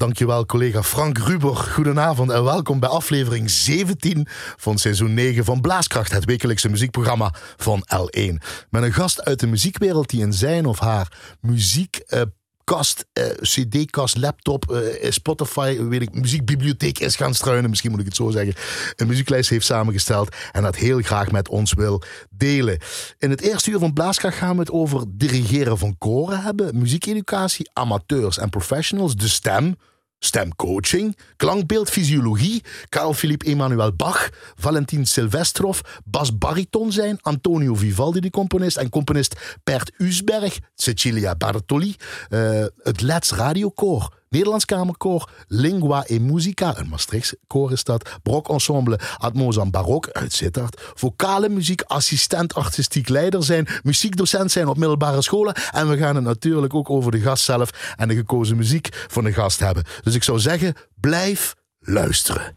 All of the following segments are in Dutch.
Dankjewel collega Frank Ruber. Goedenavond en welkom bij aflevering 17 van seizoen 9 van Blaaskracht, het wekelijkse muziekprogramma van L1. Met een gast uit de muziekwereld die in zijn of haar muziek... Uh, kast, uh, cd-kast, laptop, uh, Spotify, weet ik, muziekbibliotheek is gaan struinen, misschien moet ik het zo zeggen. Een muzieklijst heeft samengesteld en dat heel graag met ons wil delen. In het eerste uur van Blaaskracht gaan we het over dirigeren van koren hebben, muziekeducatie, amateurs en professionals, de stem, stemcoaching, klankbeeldfysiologie, Carl Philippe Emanuel Bach, Valentin Silvestrov, bas bariton zijn, Antonio Vivaldi de componist en componist Bert Usberg, Cecilia Bartoli, uh, het Let's Radiokoor, Nederlands Kamerkoor, Lingua e Musica, een Maastrichts koor is dat, Brok Ensemble, Atmozan Barok uit Sittard, vocale muziek, assistent artistiek leider zijn, muziekdocent zijn op middelbare scholen en we gaan het natuurlijk ook over de gast zelf en de gekozen muziek van de gast hebben. Dus ik zou zeggen, blijf luisteren.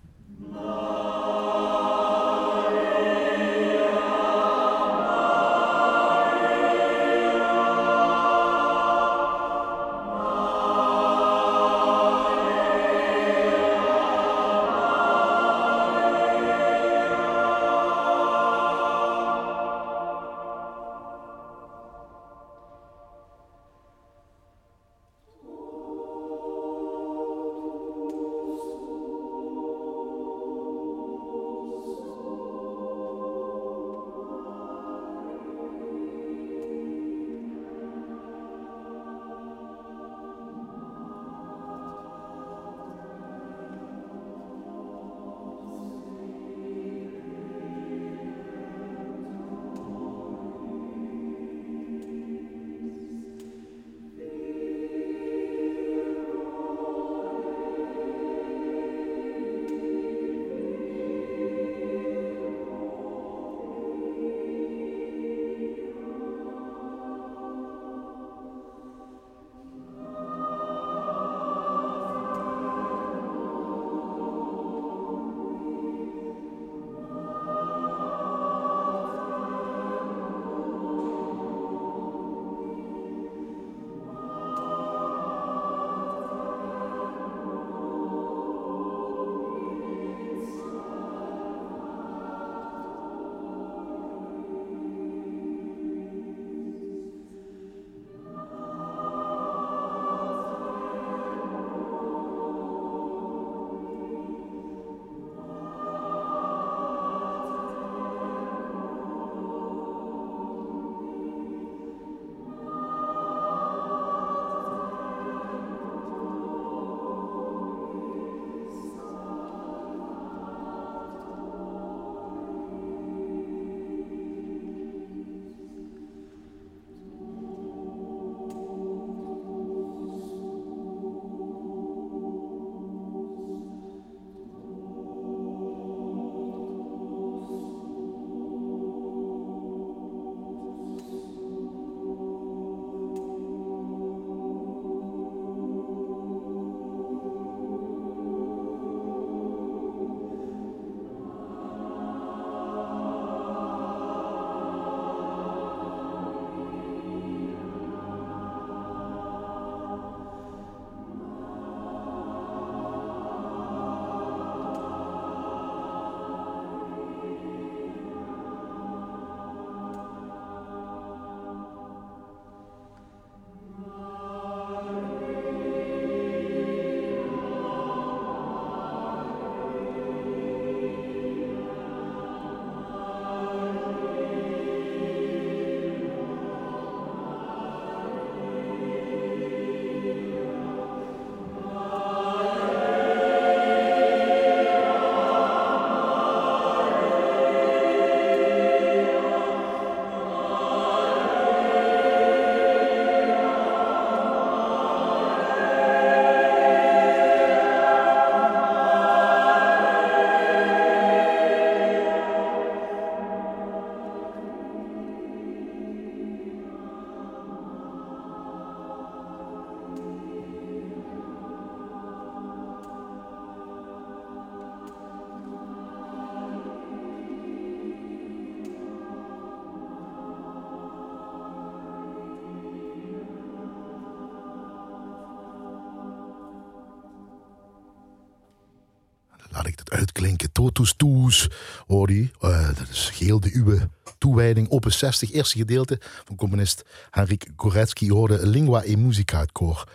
Toes, hoor. Uh, dat is geheel de uwe toewijding. Opus 60, eerste gedeelte van componist Henrik Goretzky hoorde Lingua e Musica, het koor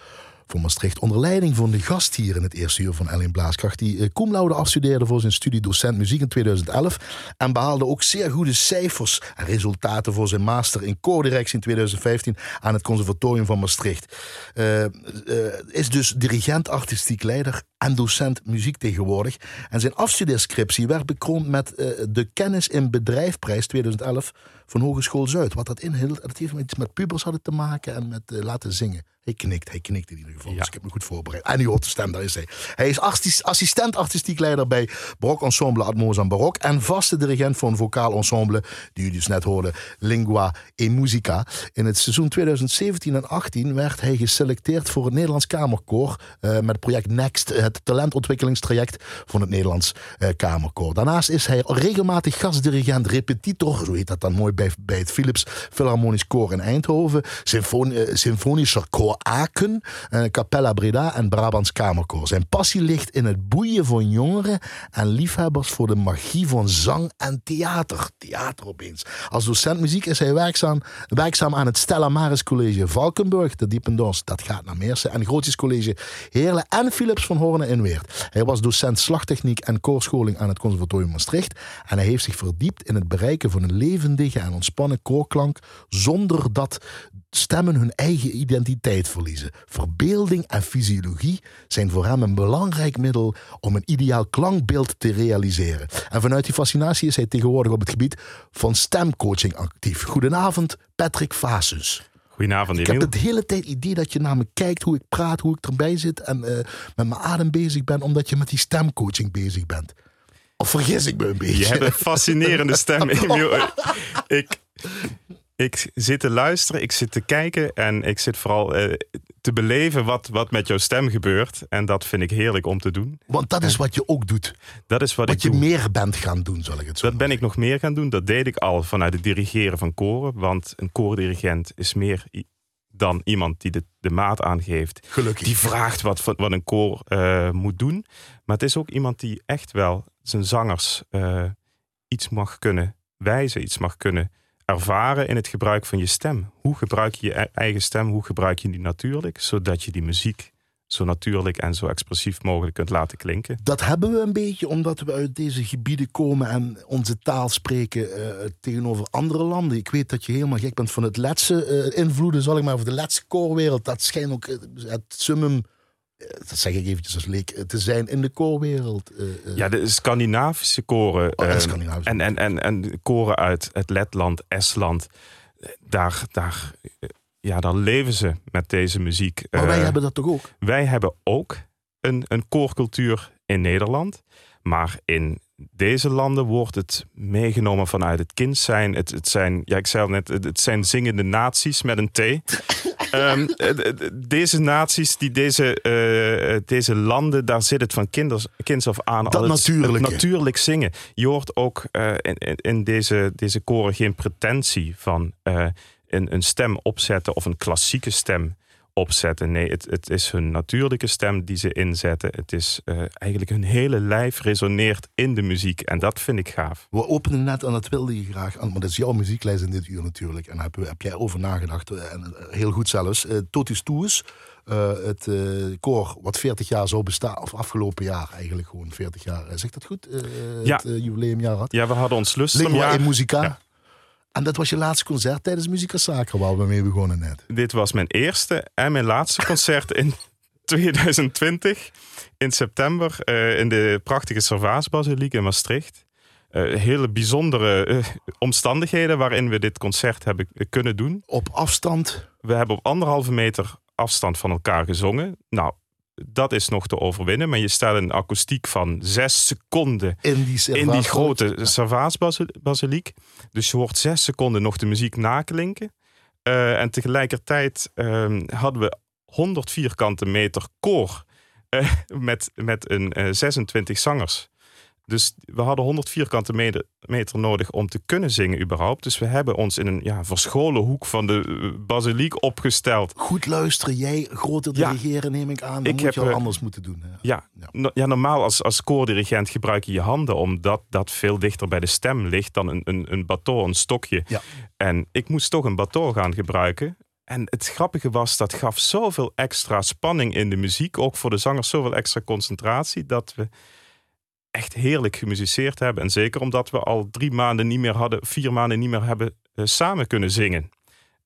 Maastricht. Onder leiding van de gast hier in het eerste uur van Ellen Blaaskracht. Die uh, afstudeerde voor zijn studie docent muziek in 2011. En behaalde ook zeer goede cijfers en resultaten voor zijn master in koordirectie in 2015 aan het Conservatorium van Maastricht. Uh, is dus dirigent, artistiek leider en docent muziek tegenwoordig. En zijn afstudeerscriptie werd bekroond met de Kennis in Bedrijfprijs 2011 van Hogeschool Zuid. Wat dat inhield, dat heeft iets met pubers hadden te maken en met laten zingen. Hij knikt, hij knikt in ieder geval. Dus ik heb me goed voorbereid. En u hoort de stem, daar is hij. Hij is assistent artistiek leider bij Barok Ensemble Atmos en Barok. En vaste dirigent van een vocaal ensemble, die u dus net hoorde, Lingua e Musica. In het seizoen 2017 en 18 werd hij geselecteerd voor het Nederlands Kamerkoor. Uh, met het project Next, het talentontwikkelingstraject van het Nederlands uh, Kamerkoor. Daarnaast is hij regelmatig gastdirigent, repetitor, zo heet dat dan mooi bij, bij het Philips Philharmonisch Koor in Eindhoven. Symfon, uh, symfonischer koor Aken, uh, Capella Breda en Brabants Kamerkoor. Zijn passie ligt in het boeien van jongeren en liefhebbers voor de magie van zang en theater. Theater opeens. Als docent muziek is hij werkzaam, werkzaam aan het Stella Maris College Valkenburg, de Diependons, dat gaat naar Meersen, en Grootjes College Heerlen en Philips van Hij was docent slagtechniek en koorscholing aan het Conservatorium Maastricht en hij heeft zich verdiept in het bereiken van een levendige en ontspannen koorklank zonder dat stemmen hun eigen identiteit verliezen. Verbeelding en fysiologie zijn voor hem een belangrijk middel om een ideaal klankbeeld te realiseren. En vanuit die fascinatie is hij tegenwoordig op het gebied van stemcoaching actief. Goedenavond, Patrick Fasus. Goedenavond, Ik heb het hele tijd idee dat je naar me kijkt, hoe ik praat, hoe ik erbij zit en uh, met mijn adem bezig ben, omdat je met die stemcoaching bezig bent. Of vergis ik me een beetje? Je hebt een fascinerende stem, Emiel. ik, ik zit te luisteren, ik zit te kijken en ik zit vooral uh, te beleven wat, wat met jouw stem gebeurt. En dat vind ik heerlijk om te doen. Want dat is wat je ook doet. Dat is wat, wat ik je doe. meer bent gaan doen, zal ik het zo Dat ben ik nog meer gaan doen. Dat deed ik al vanuit het dirigeren van koren. Want een koordirigent is meer dan iemand die de, de maat aangeeft. Gelukkig. Die vraagt wat, wat een koor uh, moet doen. Maar het is ook iemand die echt wel zijn zangers uh, iets mag kunnen wijzen, iets mag kunnen ervaren in het gebruik van je stem. Hoe gebruik je je eigen stem? Hoe gebruik je die natuurlijk? Zodat je die muziek zo natuurlijk en zo expressief mogelijk kunt laten klinken. Dat hebben we een beetje omdat we uit deze gebieden komen en onze taal spreken uh, tegenover andere landen. Ik weet dat je helemaal gek bent van het Letse uh, invloeden, zal ik maar, of de Letse koorwereld. Dat schijnt ook het summum dat zeg ik eventjes als leek, te zijn in de koorwereld. Uh. Ja, de Scandinavische koren. Oh, en, Scandinavische. en, en, en, en koren uit het Letland, Estland. Daar, daar, ja, daar leven ze met deze muziek. Maar wij hebben dat toch ook? Wij hebben ook een, een koorcultuur in Nederland. Maar in deze landen wordt het meegenomen vanuit het kind zijn. Het, het zijn, ja, ik zei al net, het, zijn zingende naties met een T. um, deze naties, die deze, uh, deze landen, daar zit het van kinders, kinds af aan. Dat al het natuurlijk zingen. Je hoort ook uh, in, in deze, deze koren geen pretentie van uh, een, een stem opzetten of een klassieke stem opzetten. Nee, het, het is hun natuurlijke stem die ze inzetten. Het is uh, eigenlijk hun hele lijf resoneert in de muziek. En dat vind ik gaaf. We openen net, en dat wilde je graag maar dat is jouw muzieklijst in dit uur natuurlijk. En daar heb, heb jij over nagedacht. En heel goed zelfs. Uh, Totus uh, het uh, koor wat 40 jaar zou bestaan, of afgelopen jaar eigenlijk gewoon 40 jaar. Zegt dat goed? ja. Het jubileumjaar had. Ja, we hadden ons lust. Lingua in Musica. Ja. En dat was je laatste concert tijdens Musica Sacra, waar we mee begonnen net. Dit was mijn eerste en mijn laatste concert in 2020. In september uh, in de prachtige Servaasbasiliek in Maastricht. Uh, hele bijzondere uh, omstandigheden waarin we dit concert hebben kunnen doen. Op afstand? We hebben op anderhalve meter afstand van elkaar gezongen. Nou, dat is nog te overwinnen. Maar je stelt een akoestiek van zes seconden in die, in die grote Servaasbasiliek. Dus je hoort zes seconden nog de muziek naklinken. Uh, en tegelijkertijd uh, hadden we 100 vierkante meter koor uh, met, met een 26 zangers. Dus we hadden 100 vierkante meter, nodig om te kunnen zingen überhaupt. Dus we hebben ons in een ja, verscholen hoek van de eh, basiliek opgesteld. Goed luisteren, jij groter Ja. dirigeren neem ik aan. Dan Ik moet heb, je al eh, anders moeten doen. hè. Ja, Ja. no- ja normaal als, als koordirigent gebruik je je handen... omdat dat veel dichter bij de stem ligt dan een, een, een baton, een stokje. En ik moest toch een baton gaan gebruiken. En het grappige was, dat gaf zoveel extra spanning in de muziek. Ook voor de zangers zoveel extra concentratie... dat we echt heerlijk gemusiceerd hebben. En zeker omdat we al drie maanden niet meer hadden... vier maanden niet meer hebben eh, samen kunnen zingen.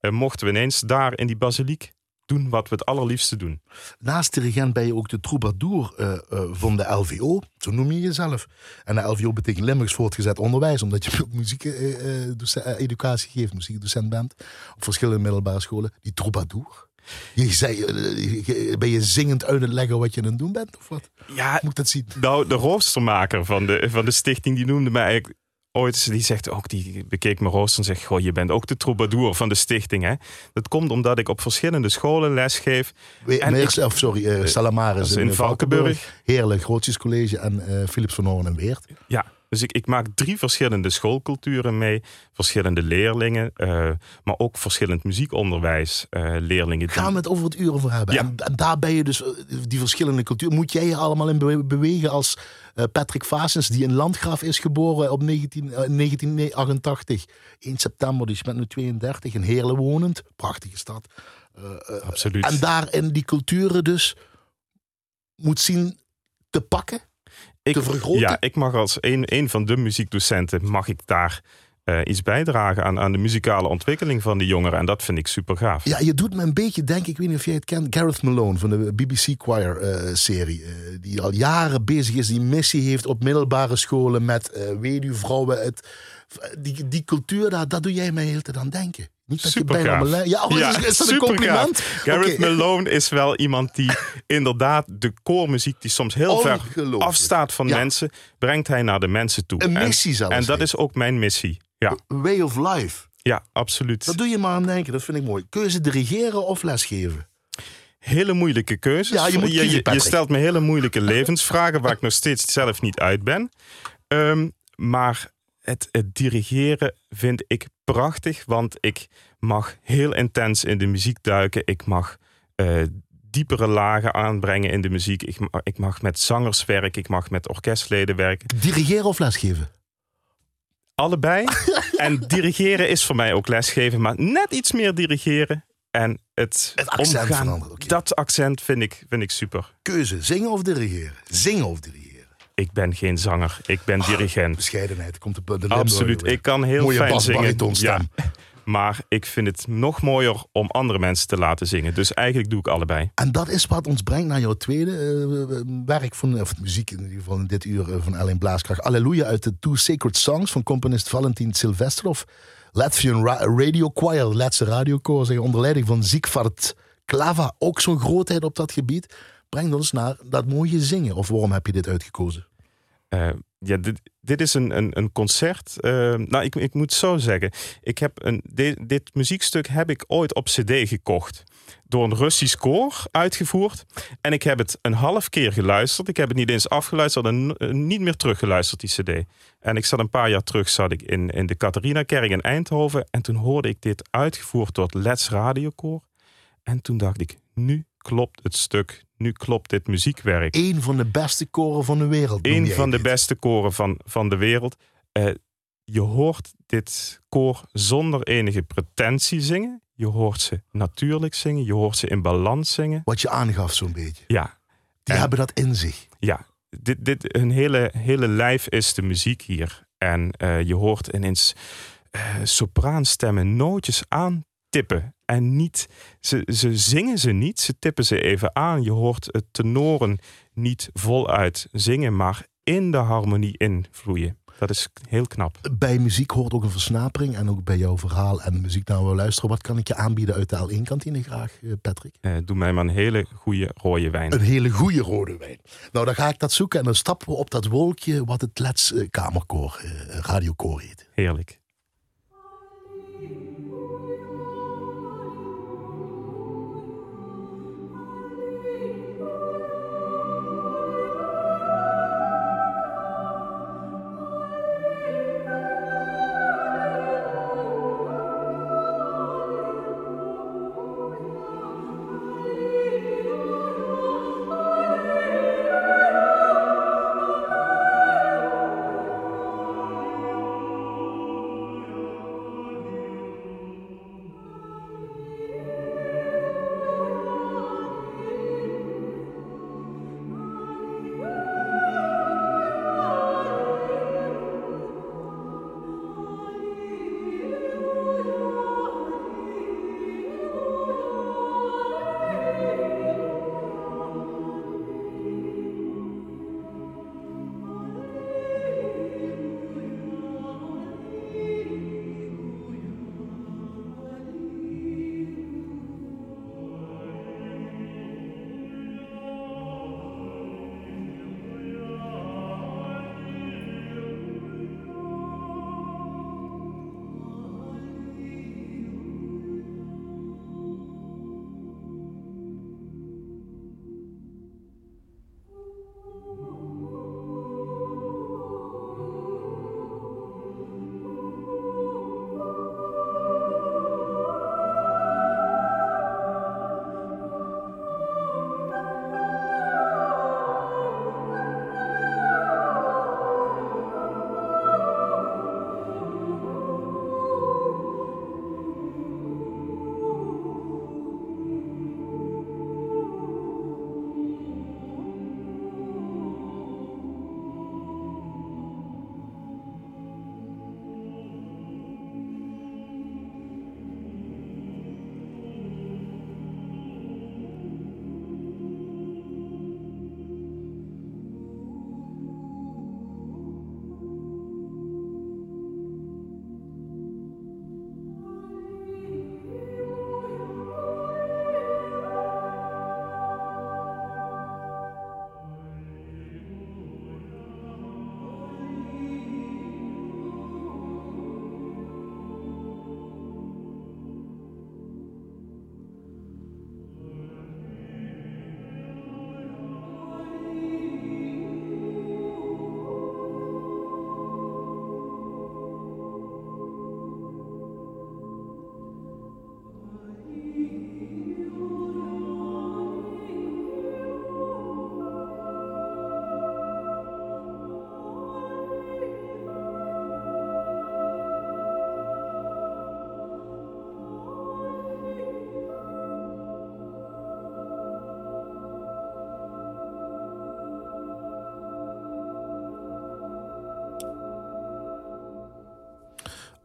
Eh, mochten we ineens daar in die basiliek doen wat we het allerliefste doen. Naast dirigent ben je ook de troubadour eh, van de LVO. Zo noem je jezelf. En de LVO betekent Limburgs voortgezet onderwijs. Omdat je ook muziekeducatie geeft, muziekdocent bent. Op verschillende middelbare scholen. Die troubadour. Je zei, eh, je- ben je zingend uit het leggen wat je aan het doen bent? Of wat? Ja, Moet ik dat zien? Nou, de roostermaker van de, van de stichting, die noemde mij eigenlijk ooit, die zegt ook, die bekeek mijn rooster en zegt, goh, je bent ook de troubadour van de stichting, hè. Dat komt omdat ik op verschillende scholen lesgeef. We- En Meers- ik- of sorry, eh, Salamaris in, in Valkenburg. Valkenburg. Heerlijk, Grootjescollege en eh, Philips van Hoorn en Weert. Ja, dus ik, ik maak drie verschillende schoolculturen mee, verschillende leerlingen, eh, maar ook verschillend muziekonderwijs, eh, leerlingen. Gaan we het over het uur over hebben. Ja. En, en daar ben je dus, eh, die verschillende culturen. Moet jij je allemaal in bewe- bewegen als Patrick Vasens, die in Landgraaf is geboren op 19, eh, 1988. 1 september, dus je bent nu 32, in Heerlen wonend. Prachtige stad. Absoluut. en daarin die culturen dus moet zien te pakken. Ik, te vergroten? Ja, ik mag als een, een van de muziekdocenten, mag ik daar eh, iets bijdragen aan, aan de muzikale ontwikkeling van die jongeren. En dat vind ik super gaaf. Ja, je doet me een beetje denken, ik weet niet of jij het kent, Gareth Malone van de BBC Choir eh, serie. eh, die al jaren bezig is, die missie heeft op middelbare scholen met weduwvrouwen. Het, die, die cultuur, daar, daar doe jij mij heel te aan denken. Niet dat je Super bijna gaaf. mijn lijn- Ja, oh, is, is dat een compliment? Gareth Oké. Malone is wel iemand die inderdaad de koormuziek, die soms heel ver afstaat van Ja. mensen, brengt hij naar de mensen toe. Een En- missie zelfs. En dat is ook mijn missie. Ja, Way of life. ja absoluut. Dat doe je maar aan denken, dat vind ik mooi. Keuze dirigeren of lesgeven? Hele moeilijke keuzes. Ja, je moet kiezen, je, je Patrick. stelt me hele moeilijke levensvragen waar ik nog steeds zelf niet uit ben. Ehm, maar het, het dirigeren vind ik prachtig, want ik mag heel intens in de muziek duiken. Ik mag eh, diepere lagen aanbrengen in de muziek. Ik, ik mag met zangers werken, ik mag met orkestleden werken. Dirigeren of lesgeven? Allebei. en dirigeren is voor mij ook lesgeven, maar net iets meer dirigeren. En het, Het accent omgaan, dat accent vind ik, vind ik super. Keuze, zingen of dirigeren? Zingen of dirigeren? Ik ben geen zanger, ik ben dirigent. Bescheidenheid, komt op de Limburger Absoluut, ik kan heel Mooie fijn zingen. baritonstem. maar ik vind het nog mooier om andere mensen te laten zingen. Dus eigenlijk doe ik allebei. En dat is wat ons brengt naar jouw tweede eh, werk van, of muziek in ieder geval in dit uur eh, van Alleen Blaaskracht. Alleluia uit de Two Sacred Songs van componist Valentin Silvestrov. Latvian Ra- Radio Choir, de laatste radiokoor, onder leiding van Ziekvart Klava. Ook zo'n grootheid op dat gebied. Brengt ons naar dat mooie zingen. Of waarom heb je dit uitgekozen? Eh, ja, dit, dit is een, een, een concert. eh, nou, ik, ik moet zo zeggen. Ik heb een, dit, muziekstuk heb ik ooit op CD gekocht. Door een Russisch koor uitgevoerd. En ik heb het een half keer geluisterd. Ik heb het niet eens afgeluisterd en eh, niet meer teruggeluisterd, die CD. En ik zat een paar jaar terug zat ik in, in de Catharina-kerk in Eindhoven. En toen hoorde ik dit uitgevoerd door het Let's Radiokoor. En toen dacht ik, nu klopt het stuk. Nu klopt dit muziekwerk Eén van de beste koren van de wereld. jij van de beste koren van, van de wereld. Eh, je hoort dit koor zonder enige pretentie zingen. Je hoort ze natuurlijk zingen. Je hoort ze in balans zingen. Wat je aangaf zo'n beetje. Ja, Die En- hebben dat in zich. ja. Dit, dit, hun hele, hele lijf is de muziek hier. En eh, je hoort ineens eh sopraanstemmen nootjes aantippen. En niet, ze, ze zingen ze niet, ze tippen ze even aan. Je hoort het tenoren niet voluit zingen, maar in de harmonie invloeien. Dat is heel knap. Bij muziek hoort ook een versnapering. En ook bij jouw verhaal en muziek naar we luisteren. Wat kan ik je aanbieden uit de L1-kantine graag, eh, Patrick? Eh, doe mij maar een hele goede rode wijn. Een hele goede rode wijn. Nou, dan ga ik dat zoeken. En dan stappen we op dat wolkje wat het Let's eh, Kamerkoor, eh, radiokoor heet. Heerlijk.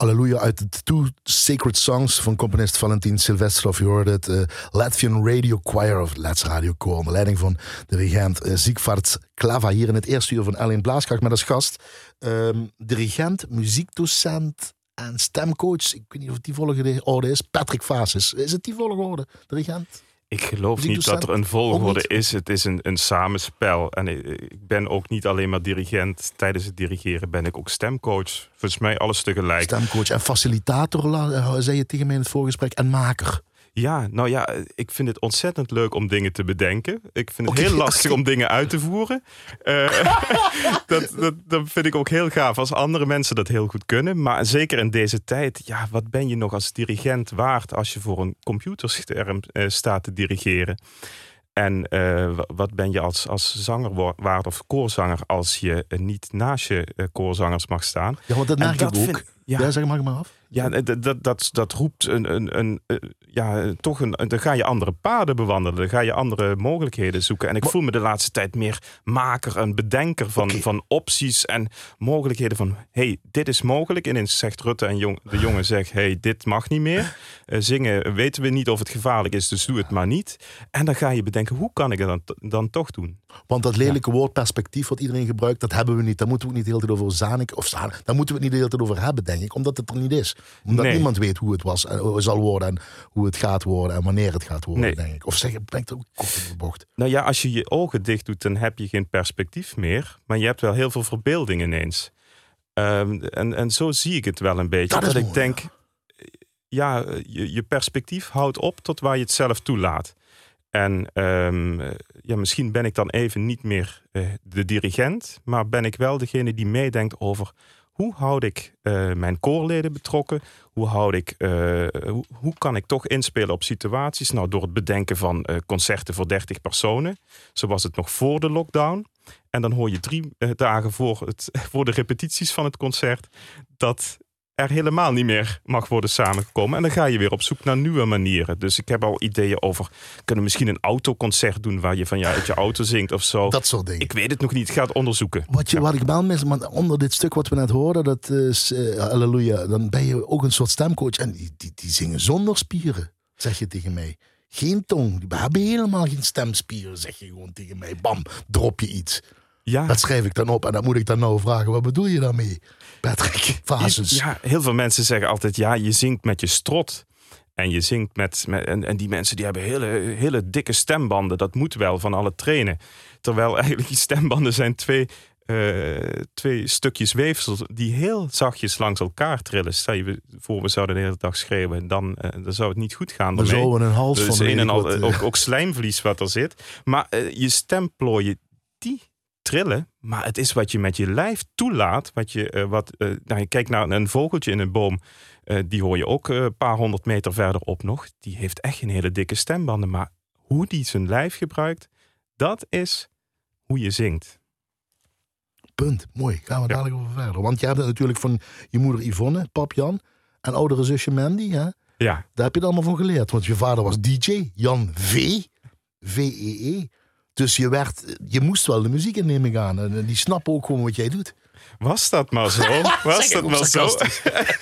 Halleluja uit de Two Sacred Songs van componist Valentin Silvestrov. Je hoorde het uh, Latvian Radio Choir of Let's Radio Choir onder leiding van dirigent uh, Siegfried Klava hier in het eerste uur van Ellen Blaaskracht met als gast. Um, dirigent, muziekdocent en stemcoach. Ik weet niet of die volgorde is. Patrick Fasis. Is het die volgorde, dirigent? Ik geloof niet dat er een volgorde is. Het is een, een samenspel. En ik ben ook niet alleen maar dirigent. Tijdens het dirigeren ben ik ook stemcoach. Volgens mij alles tegelijk. Stemcoach en facilitator, eh, zei je tegen mij in het voorgesprek. En maker. Ja, nou ja, ik vind het ontzettend leuk om dingen te bedenken. Ik vind het heel lastig om dingen uit te voeren. Uh, dat, dat, dat vind ik ook heel gaaf als andere mensen dat heel goed kunnen. Maar zeker in deze tijd, ja, wat ben je nog als dirigent waard als je voor een computerscherm uh, staat te dirigeren? En uh, wat ben je als, als zanger waard of koorzanger als je niet naast je koorzangers mag staan? Ja, want dat merk ik ook. Vind, ja, ja zeg, ik maar af. Ja, dat, dat, dat, roept een, een, een, eh, ja, toch een. Dan ga je andere paden bewandelen. Dan ga je andere mogelijkheden zoeken. En ik voel me de laatste tijd meer maker, een bedenker van, van opties en mogelijkheden. Van hey, dit is mogelijk. En ineens zegt Rutte en jong, de jongen zegt: hey, dit mag niet meer. Uh, zingen weten we niet of het gevaarlijk is, dus doe het maar niet. En dan ga je bedenken: hoe kan ik het dan, dan toch doen? Want dat lelijke woord perspectief wat iedereen gebruikt, dat hebben we niet. Daar moeten we het niet de hele tijd over zanik of zanik. Daar moeten we het niet de hele tijd over hebben, denk ik, omdat het er niet is omdat niemand weet hoe het was en hoe het zal worden en hoe het gaat worden en wanneer het gaat worden, denk ik. Of zeg je, ben ik ook kort in de bocht? Nou ja, als je je ogen dicht doet, dan heb je geen perspectief meer. Maar je hebt wel heel veel verbeelding ineens. Um, en, en zo zie ik het wel een beetje. Dat, ik denk, ja, je, je perspectief houdt op tot waar je het zelf toelaat. En um, ja, misschien ben ik dan even niet meer uh, de dirigent, maar ben ik wel degene die meedenkt over hoe houd ik uh, mijn koorleden betrokken? Hoe, houd ik, uh, hoe, kan ik toch inspelen op situaties? Nou, door het bedenken van uh, concerten voor 30 personen. Zo was het nog voor de lockdown. En dan hoor je drie dagen voor, het, voor de repetities van het concert dat er helemaal niet meer mag worden samengekomen. En dan ga je weer op zoek naar nieuwe manieren. Dus ik heb al ideeën over... kunnen misschien een autoconcert doen... waar je van je uit je auto zingt of zo. Dat soort dingen. Ik weet het nog niet. Ik ga het onderzoeken. Wat, je, wat ik wel mis, maar onder dit stuk wat we net hoorden... dat is, uh, halleluja, dan ben je ook een soort stemcoach. En die, die, die zingen zonder spieren, zeg je tegen mij. Geen tong. We hebben helemaal geen stemspieren, zeg je gewoon tegen mij. Bam, drop je iets. Ja. Dat schrijf ik dan op en dan moet ik dan nou vragen, wat bedoel je daarmee, Ja, heel veel mensen zeggen altijd, ja, je zingt met je strot. En je zingt met, met en, en die mensen die hebben hele, hele dikke stembanden. Dat moet wel van alle trainen. Terwijl eigenlijk die stembanden zijn twee, uh, twee stukjes weefsel die heel zachtjes langs elkaar trillen. Stel je voor, we zouden de hele dag schreeuwen, dan, uh, dan zou het niet goed gaan. Maar zo een hals dus van een en al, ook, ook slijmvlies wat er zit. Maar uh, je stemplooien, die trillen, maar het is wat je met je lijf toelaat. Wat je, uh, wat, uh, nou, je kijkt naar een vogeltje in een boom, uh, die hoor je ook een paar honderd meter verderop nog. Die heeft echt geen hele dikke stembanden, maar hoe die zijn lijf gebruikt, dat is hoe je zingt. Punt, mooi. Gaan we dadelijk over verder. Want je hebt het natuurlijk van je moeder Yvonne, pap Jan en oudere zusje Mandy. Hè? Ja. Daar heb je het allemaal van geleerd. Want je vader was DJ, Jan V. V-E-E. -E. Dus je, werd, je moest wel de muziek innemen gaan. En die snappen ook gewoon wat jij doet. Was dat maar zo? Was dat maar zo?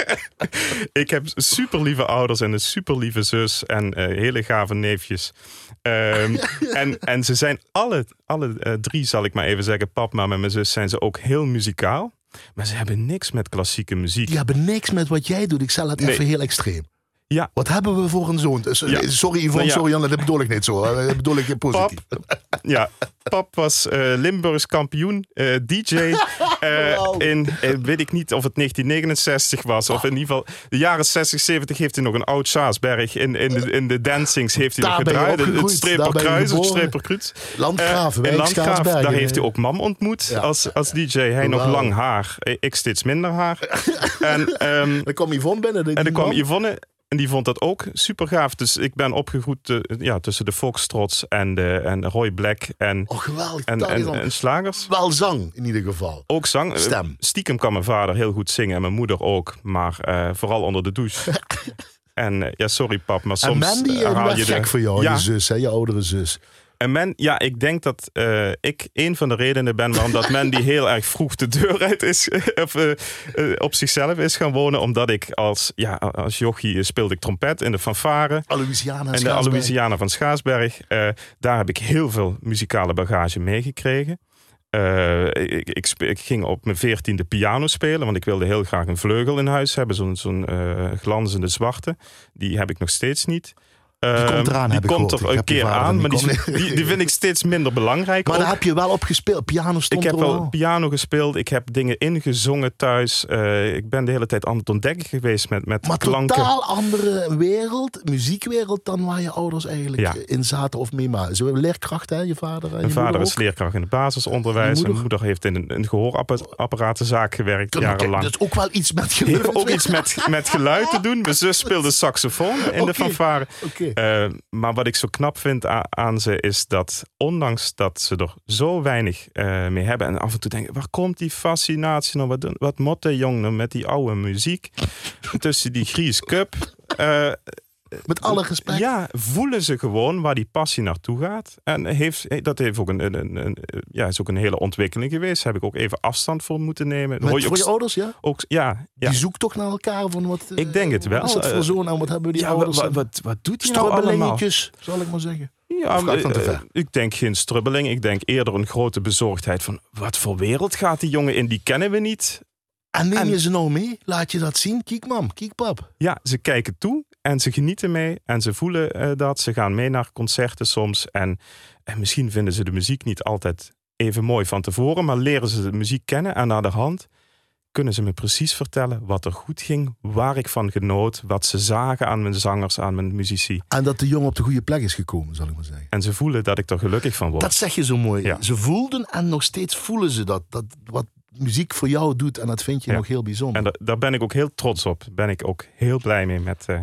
ik heb super lieve ouders en een super lieve zus en uh, hele gave neefjes. Um, en, en ze zijn alle, alle uh, drie, zal ik maar even zeggen, pap, maar met mijn zus zijn ze ook heel muzikaal. Maar ze hebben niks met klassieke muziek. Die hebben niks met wat jij doet. Ik zal het nee. even heel extreem. Ja. Wat hebben we voor een zoon? Ja. Sorry Yvonne, nou ja. sorry Jan, dat bedoel ik niet zo. Dat bedoel ik positief. Pap, ja, pap was uh, Limburgs kampioen, uh, DJ. Uh, wow. In, weet ik niet of het 1969 was. Of in ieder geval de jaren 60, 70 heeft hij nog een oud Saasberg. In, in, de, in de dancings heeft hij nog gedraaid. Het Streperkruis, het Streperkruis. Landgraven, in Landgraaf, daar heeft hij ook mam ontmoet ja. als, als DJ. Hij wow. nog lang haar, ik steeds minder haar. en, um, dan kwam Yvonne binnen. En dan kwam Yvonne en die vond dat ook super gaaf. Dus ik ben opgegroeid uh, ja, tussen de Foxtrots en, de, en Roy Black en, oh, geweldig. en, en, en, slagers. Wel zang in ieder geval. Ook zang. Stem. Stiekem kan mijn vader heel goed zingen en mijn moeder ook. Maar uh, vooral onder de douche. en ja, sorry pap, maar soms en Mandy, haal je de... gek voor jou, ja. je zus, hè, je oudere zus. En men, ja, ik denk dat uh, ik een van de redenen ben waarom dat men die heel erg vroeg de deur uit is, of uh, uh, op zichzelf is gaan wonen. Omdat ik als, ja, als jochie speelde ik trompet in de fanfare. Aloysiana en de Aloysiana van Schaasberg. daar heb ik heel veel muzikale bagage meegekregen. Uh, ik, ik, ik, ging op mijn veertiende piano spelen, want ik wilde heel graag een vleugel in huis hebben, zo'n zo'n uh, glanzende zwarte. Die heb ik nog steeds niet. Die komt eraan, die komt ik er een keer aan, maar die, die, die, vind ik steeds minder belangrijk. Maar ook. daar heb je wel op gespeeld. Piano stond Ik heb wel piano gespeeld. Ik heb dingen ingezongen thuis. Uh, ik ben de hele tijd aan het ontdekken geweest met, met maar klanken. totaal andere wereld, muziekwereld, dan waar je ouders eigenlijk Ja. in zaten of mee maar. Zo leerkracht, hè, je vader en Mijn vader is leerkracht in het basisonderwijs. Mijn moeder? heeft in een, een gehoorapparatenzaak gewerkt, jarenlang. Dus ook wel iets met geluid. heeft ook iets met, met geluid te doen. Mijn zus speelde saxofoon in de fanfare. Eh, maar wat ik zo knap vind aan ze is dat, ondanks dat ze er zo weinig eh, mee hebben, en af en toe denken: waar komt die fascinatie nou? Wat, wat moet de jong nou met die oude muziek? Tussen die Gries Cup. Met alle respect. ja, voelen ze gewoon waar die passie naartoe gaat. En heeft, dat heeft ook een, een, een, een- ja, is ook een hele ontwikkeling geweest. Daar heb ik ook even afstand voor moeten nemen. Met, Hoor je voor ook, je ouders, ja? ook, ja, ja. Die zoekt toch naar elkaar van wat... eh, Ik denk het wel. Wat voor Eh, zoon wat hebben die ja, ouders? wat, wat, wat doet hij nou allemaal? Strubbelingetjes, zal ik maar zeggen. Ja, ik eh, ik denk geen strubbeling. Ik denk eerder een grote bezorgdheid van... wat voor wereld gaat die jongen in? Die kennen we niet. En neem En- je ze nou mee? Laat je dat zien? Kijk mam, kijk pap. Ja, ze kijken toe en ze genieten mee. En ze voelen eh, dat. Ze gaan mee naar concerten soms. En, en misschien vinden ze de muziek niet altijd even mooi van tevoren... maar leren ze de muziek kennen en naar de hand... kunnen ze me precies vertellen wat er goed ging... waar ik van genoot, wat ze zagen aan mijn zangers, aan mijn muzici. En dat de jongen op de goede plek is gekomen, zal ik maar zeggen. En ze voelen dat ik er gelukkig van word. Dat zeg je zo mooi. Ja. Ze voelden en nog steeds voelen ze dat. dat wat muziek voor jou doet. En dat vind je Ja. nog heel bijzonder. En da- daar ben ik ook heel trots op. Ben ik ook heel blij mee met eh,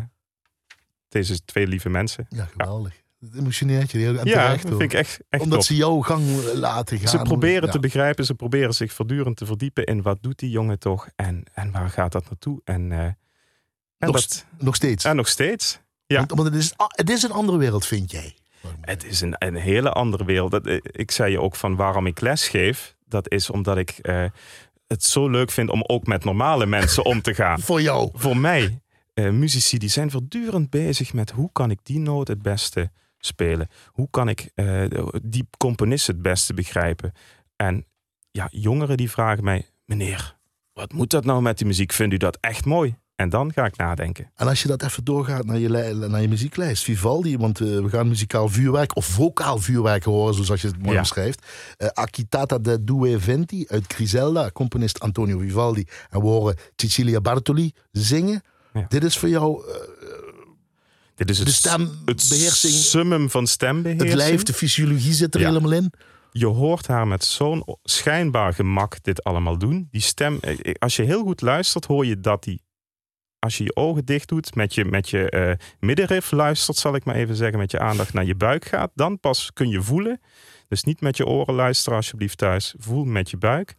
deze twee lieve mensen. Ja, geweldig. Het emotioneert je heel en ja, terecht, dat vind ik echt, echt Omdat top. ze jouw gang laten gaan. Ze proberen Ja. te begrijpen, ze proberen zich voortdurend te verdiepen in wat doet die jongen toch en, en waar gaat dat naartoe. En, eh, en, Nog dat, Nog steeds. en nog steeds. Ja. Want, want het, is, ah, het is een andere wereld, vind jij. Het is een, een hele andere wereld. Dat, eh, ik zei je ook van waarom ik les geef. Dat is omdat ik eh, het zo leuk vind om ook met normale mensen om te gaan. Voor jou. voor mij, eh, muzici die zijn voortdurend bezig met hoe kan ik die noot het beste spelen? Hoe kan ik eh, die componist het beste begrijpen? En ja, jongeren die vragen mij, meneer, wat moet dat nou met die muziek? Vindt u dat echt mooi? En dan ga ik nadenken. En als je dat even doorgaat naar je, naar je muzieklijst, Vivaldi, want eh, we gaan muzikaal vuurwerk of vocaal vuurwerk horen, zoals je het mooi Ja. omschrijft. Eh Acchitata de Due Venti uit Griselda, componist Antonio Vivaldi. En we horen Cecilia Bartoli zingen. Ja. Dit is voor jou eh, Dit is het, de het stembeheersing, summum van stembeheersing. het lijf, de fysiologie zit er Ja. helemaal in. Je hoort haar met zo'n schijnbaar gemak dit allemaal doen. Die stem, eh, als je heel goed luistert, hoor je dat die, als je je ogen dicht doet, met je, met je eh middenrif luistert, zal ik maar even zeggen, met je aandacht naar je buik gaat, dan pas kun je voelen. Dus niet met je oren luisteren alsjeblieft thuis, voel met je buik.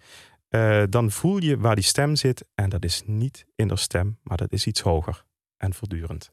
Eh, dan voel je waar die stem zit en dat is niet in de stem, maar dat is iets hoger en voortdurend.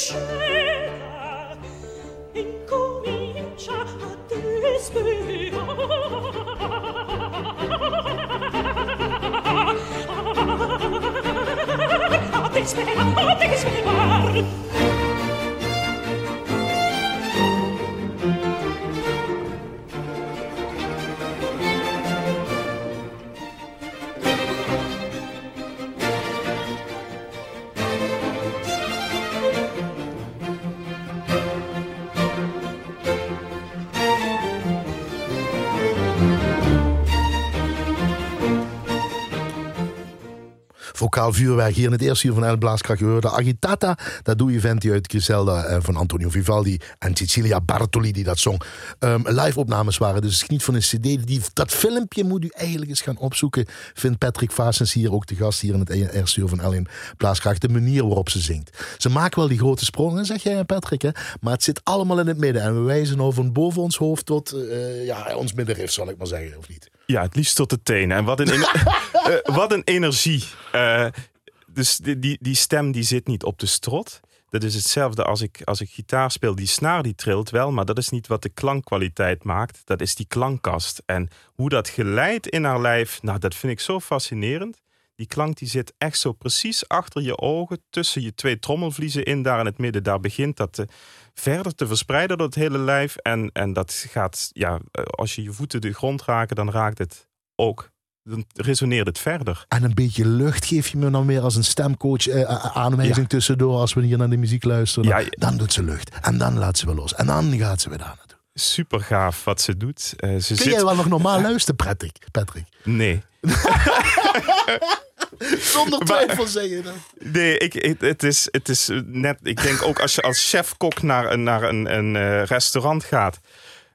scena incomincia a desperar a desperar a desperar Vocaal vuurwerk hier in het eerste uur van El Blaaskracht. We hoorden Agitata. Dat doe je vent die uit Griselda eh, van Antonio Vivaldi. En Cecilia Bartoli die dat zong. Ehm, live opnames waren dus niet van een cd. Die, dat filmpje moet u eigenlijk eens gaan opzoeken. Vindt Patrick Vaasens hier ook de gast hier in het e- eerste uur van El Blaaskracht. De manier waarop ze zingt. Ze maken wel die grote sprongen, zeg jij Patrick. Hè? Maar het zit allemaal in het midden. En we wijzen nou van boven ons hoofd tot eh, ja, ons middenrif, zal ik maar zeggen. Of niet? Ja, het liefst tot de tenen. En wat een, eh, wat een energie. Eh, dus die, die, die stem die zit niet op de strot. Dat is hetzelfde als ik, als ik gitaar speel. Die snaar die trilt wel, maar dat is niet wat de klankkwaliteit maakt. Dat is die klankkast. En hoe dat geleidt in haar lijf, nou, dat vind ik zo fascinerend. Die klank die zit echt zo precies achter je ogen, tussen je twee trommelvliezen in, daar in het midden. Daar begint dat te, verder te verspreiden door het hele lijf. En, en dat gaat, ja, als je je voeten de grond raken, dan raakt het ook. Dan resoneert het verder. En een beetje lucht geef je me dan weer als een stemcoach eh, aanwijzing Ja. tussendoor als we hier naar de muziek luisteren. Ja, Dan, ja. dan doet ze lucht. En dan laat ze weer los. En dan gaat ze weer daar naartoe. Super gaaf wat ze doet. Eh, ze Kun zit... jij wel nog normaal luisteren, Patrick? Patrick? Nee. Zonder twijfel zeg je dat. Nee, ik, het, het, is, het is net. Ik denk ook als je als chef-kok naar, een- naar een, een eh, restaurant gaat.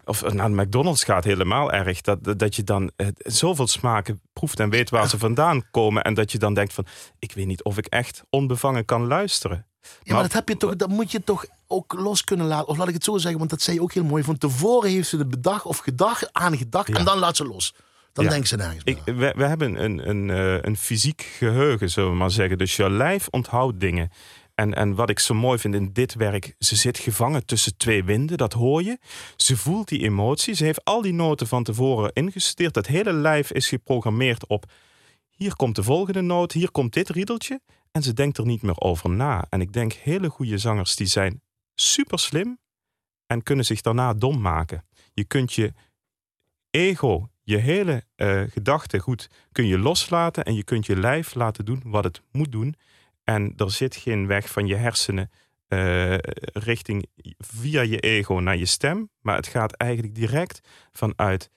Of naar een McDonald's gaat helemaal erg. Dat, dat- je dan eh, zoveel smaken proeft en weet waar ze vandaan komen. En dat je dan denkt van, ik weet niet of ik echt onbevangen kan luisteren. Ja, maar dat, heb je toch, dat moet je toch ook los kunnen laten. Of laat ik het zo zeggen, want dat zei je ook heel mooi. Van tevoren heeft ze de bedacht of gedacht, aan gedacht. Ja. En dan laat ze los. Dan Ja. denkt ze nergens meer Ik, we, we hebben een, een, eh, een fysiek geheugen, zullen we maar zeggen. Dus je lijf onthoudt dingen. En, en wat ik zo mooi vind in dit werk, ze zit gevangen tussen twee winden, dat hoor je. Ze voelt die emotie, ze heeft al die noten van tevoren ingestudeerd. Dat hele lijf is geprogrammeerd op, hier komt de volgende noot, hier komt dit riedeltje. En ze denkt er niet meer over na. En ik denk, hele goede zangers, die zijn super slim en kunnen zich daarna dom maken. Je kunt je ego, je hele eh gedachte goed, kun je loslaten en je kunt je lijf laten doen wat het moet doen. En er zit geen weg van je hersenen eh, richting via je ego naar je stem, maar het gaat eigenlijk direct vanuit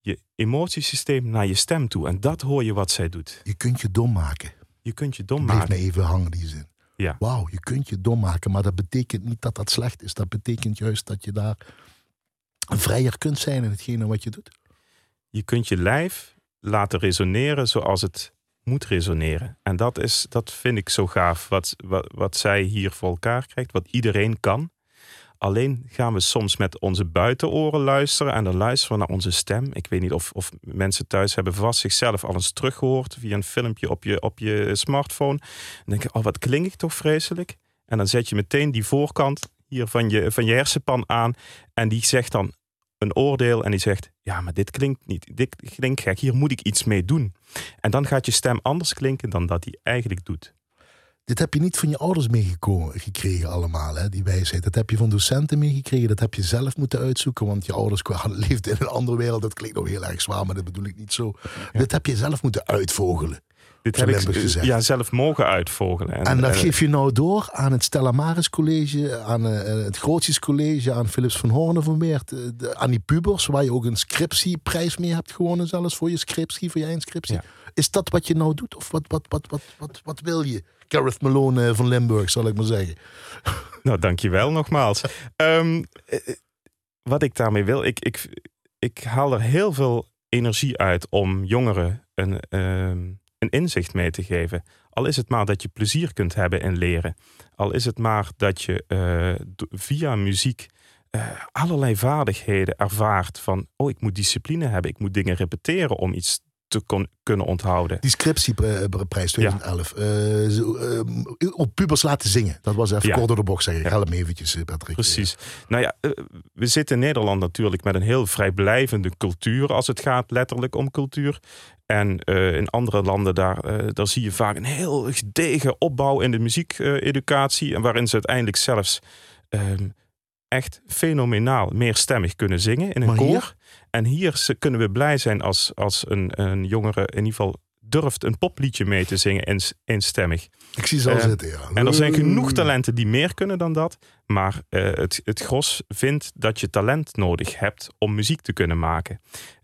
je emotiesysteem naar je stem toe. En dat hoor je wat zij doet. Je kunt je dom maken. Je kunt je dom Blijf maken. me even hangen die zin. Ja. Wauw, je kunt je dom maken. Maar dat betekent niet dat dat slecht is. Dat betekent juist dat je daar vrijer kunt zijn in hetgene wat je doet. Je kunt je lijf laten resoneren zoals het moet resoneren. En dat, is, dat vind ik zo gaaf. Wat, wat, wat zij hier voor elkaar krijgt, wat iedereen kan. Alleen gaan we soms met onze buitenoren luisteren en dan luisteren we naar onze stem. Ik weet niet of, of mensen thuis hebben vast zichzelf al eens teruggehoord via een filmpje op je, op je smartphone. En denken, oh wat klink ik toch vreselijk. En dan zet je meteen die voorkant hier van je, van je hersenpan aan en die zegt dan een oordeel en die zegt, ja maar dit klinkt niet, dit klinkt gek, hier moet ik iets mee doen. En dan gaat je stem anders klinken dan dat die eigenlijk doet. Dit heb je niet van je ouders meegekregen allemaal, hè, die wijsheid. Dat heb je van docenten meegekregen. Dat heb je zelf moeten uitzoeken, want je ouders leefden in een andere wereld. Dat klinkt nog heel erg zwaar, maar dat bedoel ik niet zo. Dit heb je zelf moeten uitvogelen. Dit Zo heb ik Limburg gezegd. ja, zelf mogen uitvogelen. En dat eh, geef je nou door aan het Stella Maris College, aan eh, het Grootjes College, aan Philips van Hoornen van eh, de- aan die pubers, waar je ook een scriptieprijs mee hebt gewonnen, zelfs voor je scriptie, voor je inscriptie. Ja. Is dat wat je nou doet? Of wat, wat, wat, wat, wat, wat wil je? Gareth Malone eh, van Limburg, zal ik maar zeggen. Nou, dankjewel nogmaals. Ehm, eh, wat ik daarmee wil, ik, ik, ik haal er heel veel energie uit om jongeren een, ehm, een inzicht mee te geven. Al is het maar dat je plezier kunt hebben in leren. Al is het maar dat je eh, via muziek eh, allerlei vaardigheden ervaart van, oh, ik moet discipline hebben, ik moet dingen repeteren om iets te kon, kunnen onthouden. Die scriptieprijs 2011. Eh, zo, eh, op pubers laten zingen. Dat was even Ja. kort door de bocht zeggen. Ja. Help me eventjes, Patrick. Precies. Nou ja, we zitten in Nederland natuurlijk met een heel vrijblijvende cultuur als het gaat letterlijk om cultuur. En eh, in andere landen, daar, eh, daar zie je vaak een heel gedegen opbouw in de muziekeducatie. en waarin ze uiteindelijk zelfs ehm, echt fenomenaal meerstemmig kunnen zingen in een Maar hier? koor. En hier kunnen we blij zijn als, als een, een jongere in ieder geval durft een popliedje mee te zingen ins- eenstemmig. Ik zie ze al Eh, zitten, ja. En er zijn genoeg talenten die meer kunnen dan dat. Maar het, het gros vindt dat je talent nodig hebt om muziek te kunnen maken.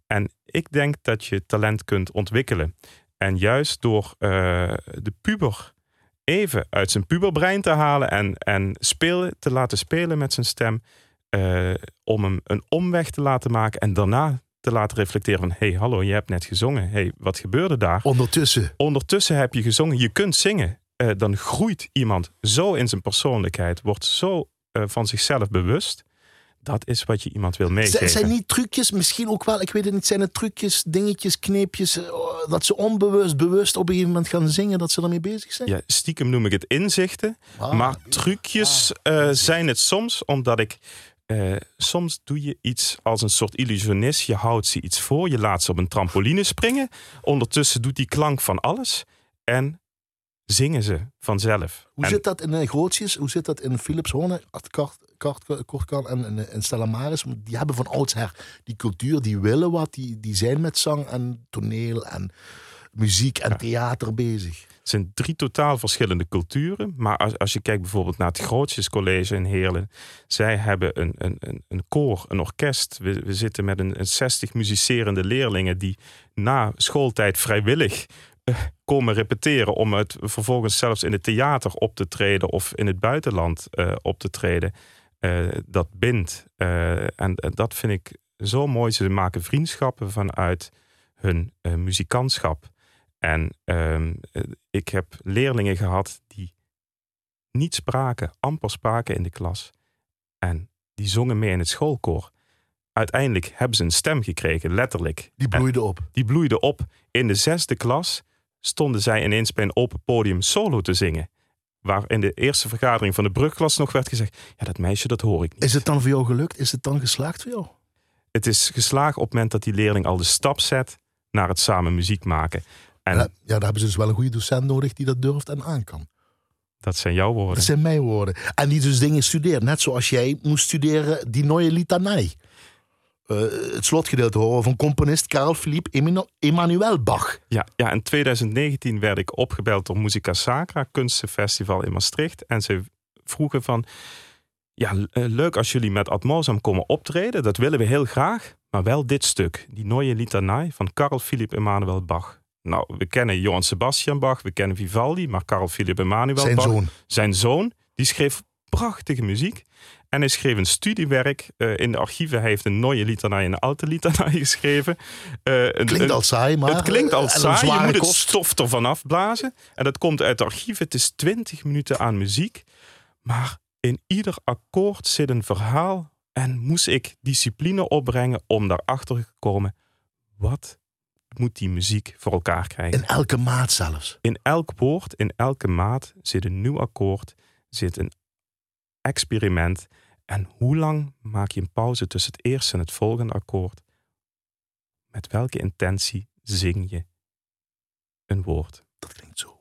En ik denk dat je talent kunt ontwikkelen. En juist door eh, de puber even uit zijn puberbrein te halen en, en spelen, te laten spelen met zijn stem. eh, om hem een omweg te laten maken en daarna te laten reflecteren van... hey, hallo, je hebt net gezongen. hey, wat gebeurde daar? Ondertussen. ondertussen heb je gezongen, je kunt zingen. Eh, dan groeit iemand zo in zijn persoonlijkheid, wordt zo van zichzelf bewust. Dat is wat je iemand wil meegeven. zijn niet trucjes, misschien ook wel, ik weet het niet, zijn het trucjes, dingetjes, kneepjes, eh, dat ze onbewust, bewust op een gegeven moment gaan zingen, dat ze daarmee bezig zijn? Ja, stiekem noem ik het inzichten. Ah, maar trucjes eh, zijn het soms, omdat ik. eh, soms doe je iets als een soort illusionist. Je houdt ze iets voor, je laat ze op een trampoline springen. Ondertussen doet die klank van alles. En zingen ze vanzelf. Hoe En- zit dat in uh, Grootjes? Hoe zit dat in Philips Horne, Kort, Kort, Kortkan en, en, en Stella Maris? Die hebben van oudsher die cultuur, die willen wat, die, die zijn met zang en toneel en muziek en theater bezig. Het zijn drie totaal verschillende culturen. Maar als, als je kijkt bijvoorbeeld naar het Grootjescollege in Heerlen. Zij hebben een, een, een, een koor, een orkest. We, we zitten met een, een 60 muzicerende leerlingen die na schooltijd vrijwillig eh, komen repeteren. Om het vervolgens zelfs in het theater op te treden of in het buitenland eh, op te treden. Eh, dat bindt. Eh, en, dat vind ik zo mooi. Ze maken vriendschappen vanuit hun muzikantschap. En ehm, eh, ik heb leerlingen gehad die niet spraken, amper spraken in de klas. En die zongen mee in het schoolkoor. Uiteindelijk hebben ze een stem gekregen, letterlijk. Die bloeide op. die bloeide op. In de zesde klas stonden zij ineens bij een open podium solo te zingen. Waar in de eerste vergadering van de brugklas nog werd gezegd... ja, dat meisje, dat hoor ik niet. Is het dan voor jou gelukt? Is het dan geslaagd voor jou? Het is geslaagd op het moment dat die leerling al de stap zet... naar het samen muziek maken. En Ja, ja, daar hebben ze dus wel een goede docent nodig die dat durft en aan kan. dat zijn jouw woorden. Dat zijn mijn woorden. En die dus dingen studeert. Net zoals jij moest studeren die Neue Litanei. Eh, het slotgedeelte horen van componist Karel Philippe Emmanuel Bach. Ja, ja, in 2019 werd ik opgebeld door Musica Sacra, kunstenfestival in Maastricht. En ze vroegen van, ja, eh, leuk als jullie met Atmosam komen optreden. Dat willen we heel graag. Maar wel dit stuk, die Neue Litanei van Karl Philipp Emanuel Bach. Nou, we kennen Johann Sebastian Bach, we kennen Vivaldi, maar Karl Philipp Emanuel Zijn Bach, zoon. zijn zoon, die schreef prachtige muziek. En hij schreef een studiewerk. eh, in de archieven hij heeft een Neue Litanei en een Alte Litanei geschreven. Eh, een- Klinkt al saai, maar... het klinkt eh, en een saai. Je moet het kost. stof ervan afblazen. En dat komt uit de archieven. Het is 20 minuten aan muziek. Maar in ieder akkoord zit een verhaal. En moest ik discipline opbrengen om daarachter te komen. Wat moet die muziek voor elkaar krijgen? In elke maat zelfs. In elk woord, in elke maat zit een nieuw akkoord. Zit een experiment. En hoe lang maak je een pauze tussen het eerste en het volgende akkoord? Met welke intentie zing je een woord? Dat klinkt zo.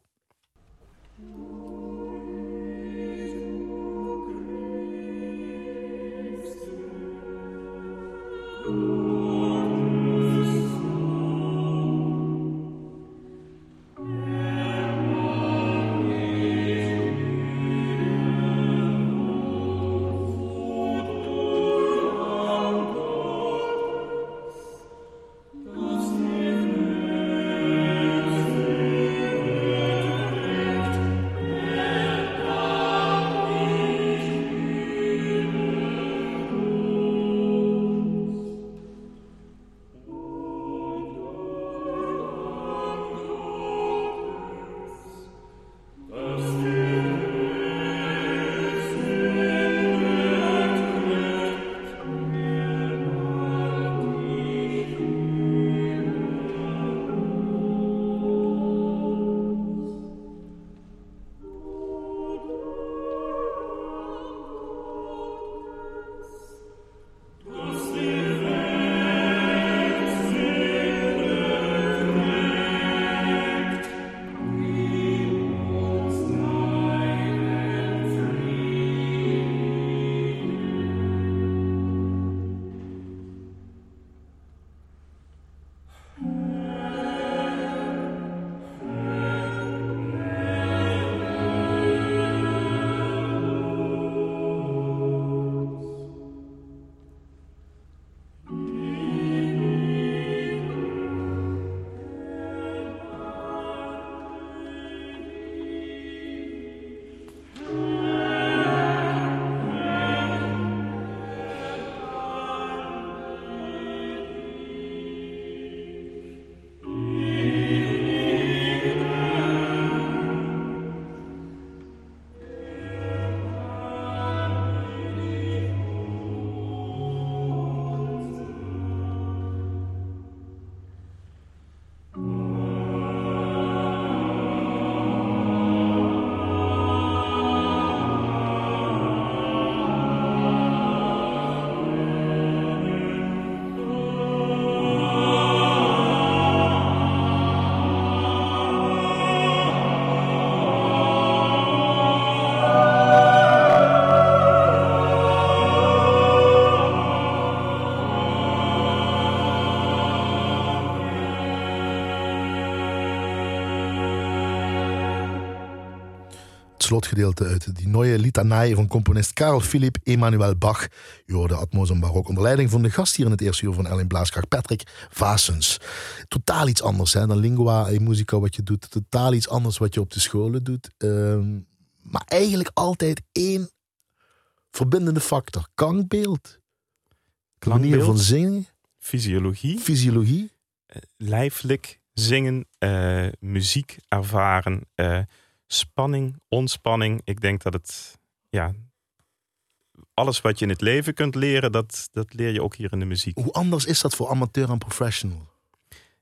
Het slotgedeelte uit die nieuwe litanij van componist Karel Philipp Emanuel Bach. Je hoorde Atmos en Barok onder leiding van de gast hier in het eerste uur van Ellen Blaaskracht, Patrick Vasens. Totaal iets anders hè, dan lingua en musica wat je doet. Totaal iets anders wat je op de scholen doet. Ehm, maar eigenlijk altijd één verbindende factor. Klankbeeld. Manier van zingen. fysiologie, Fysiologie. lijfelijk zingen, eh, muziek ervaren, eh, spanning, ontspanning. Ik denk dat het, ja, alles wat je in het leven kunt leren, dat, dat leer je ook hier in de muziek. Hoe anders is dat voor amateur en professional?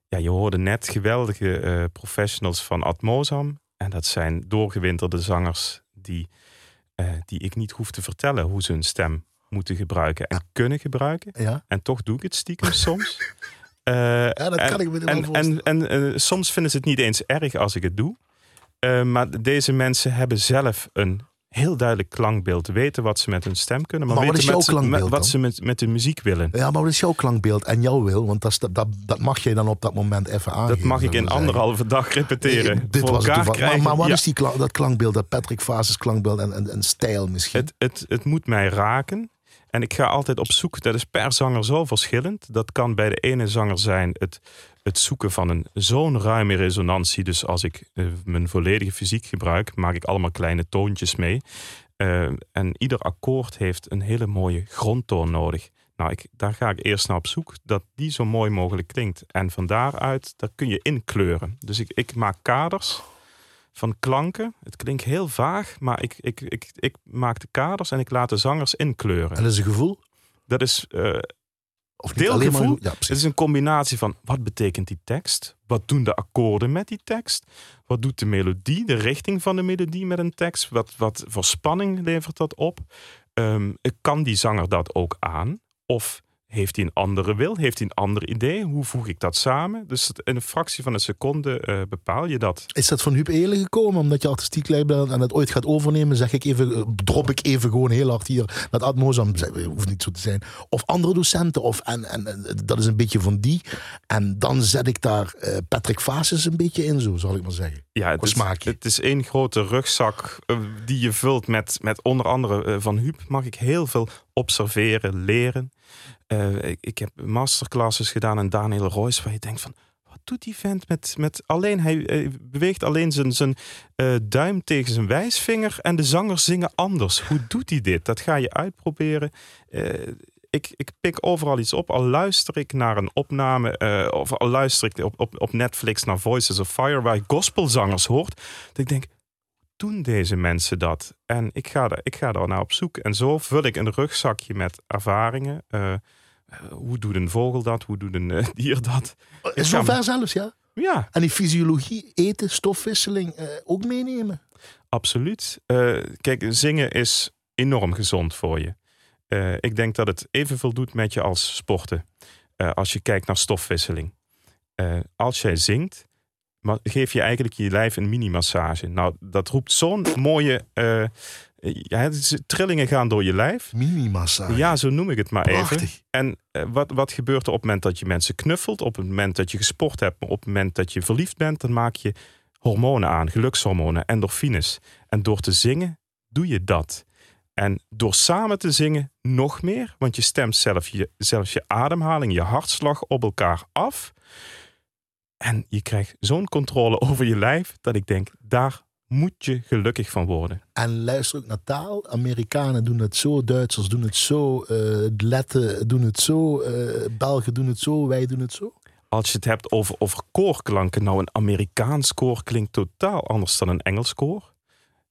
Ja, je hoorde net geweldige eh, professionals van Atmosam. En dat zijn doorgewinterde zangers die, eh, die ik niet hoef te vertellen hoe ze hun stem moeten gebruiken en kunnen gebruiken. Ja, En toch doe ik het stiekem soms. Eh, ja dat en- kan ik me en, voorstellen. en, en eh, soms vinden ze het niet eens erg als ik het doe. Eh, maar deze mensen hebben zelf een heel duidelijk klankbeeld. Weten wat ze met hun stem kunnen. Maar, Maar wat weten is jouw met ze- klankbeeld met- wat ze met, met de muziek willen. Ja, maar wat is jouw klankbeeld en jouw wil? Want dat, dat, dat, mag je dan op dat moment even aangeven. Dat mag ik in anderhalve dag repeteren. Nee, Dit was het. Maar, maar wat Ja, is die klank, dat klankbeeld, dat Patrick Fases klankbeeld en, en, en stijl misschien? het, het, het moet mij raken. En ik ga altijd op zoek. Dat is per zanger zo verschillend. Dat kan bij de ene zanger zijn het, het zoeken van een zo'n ruime resonantie. Dus als ik eh, mijn volledige fysiek gebruik, maak ik allemaal kleine toontjes mee. Eh, en ieder akkoord heeft een hele mooie grondtoon nodig. Nou, ik, daar ga ik eerst naar op zoek dat die zo mooi mogelijk klinkt. En van daaruit, daar kun je inkleuren. Dus ik, ik maak kaders van klanken. Het klinkt heel vaag, maar ik, ik, ik, ik maak de kaders en ik laat de zangers inkleuren. en dat is een gevoel? Dat is, eh, Of Deelgevoel? maar... Ja, het is een combinatie van wat betekent die tekst? Wat doen de akkoorden met die tekst? Wat doet de melodie, de richting van de melodie met een tekst? Wat, wat voor spanning levert dat op? Ehm, kan die zanger dat ook aan? Of heeft hij een andere wil? Heeft hij een ander idee? Hoe voeg ik dat samen? Dus in een fractie van een seconde eh, bepaal je dat. Is dat van Huub Elen gekomen? Omdat je artistiek leider bent en het ooit gaat overnemen, zeg ik even, eh, drop ik even gewoon heel hard hier dat Atmosam, zeg, eh, hoeft niet zo te zijn. Of andere docenten, of, en, en, en dat is een beetje van die. En dan zet ik daar eh, Patrick Fases een beetje in, zo zal ik maar zeggen. Ja, het is, het is één grote rugzak die je vult met, met onder andere van Huub mag ik heel veel observeren, leren. Eh, ik, heb masterclasses gedaan en Daniel Royce waar je denkt van wat doet die vent met, met alleen hij, beweegt alleen zijn, zijn eh, duim tegen zijn wijsvinger en de zangers zingen anders. Hoe doet hij dit? Dat ga je uitproberen. Eh, ik, ik pik overal iets op. Al luister ik naar een opname of al luister ik op, op, op Netflix naar Voices of Fire waar je gospelzangers hoort. Dat ik denk, doen deze mensen dat? En ik ga, er, ik ga daar naar op zoek. En zo vul ik een rugzakje met ervaringen. Eh, eh, hoe doet een vogel dat? Hoe doet een eh, dier dat? Is ga- zover zelfs, ja? Ja, En die fysiologie, eten, stofwisseling ook meenemen. absoluut. Kijk, zingen is enorm gezond voor je. Ik denk dat het evenveel doet met je als sporten. Als je kijkt naar stofwisseling. Als jij zingt, geef je eigenlijk je lijf een mini-massage. Nou, dat roept zo'n mooie... eh, ja, trillingen gaan door je lijf. Mini-massage. Ja, zo noem ik het maar even. Prachtig. En eh, wat, wat gebeurt er op het moment dat je mensen knuffelt? Op het moment dat je gesport hebt, maar op het moment dat je verliefd bent, dan maak je hormonen aan, gelukshormonen, endorfines. En door te zingen doe je dat. En door samen te zingen nog meer, want je stemt zelf je, zelfs je ademhaling, je hartslag op elkaar af. En je krijgt zo'n controle over je lijf dat ik denk, daar moet je gelukkig van worden. En luister ook naar taal. Amerikanen doen het zo, Duitsers doen het zo, eh Letten doen het zo, eh, Belgen doen het zo, wij doen het zo. als je het hebt over, over koorklanken, nou een Amerikaans koor klinkt totaal anders dan een Engels koor.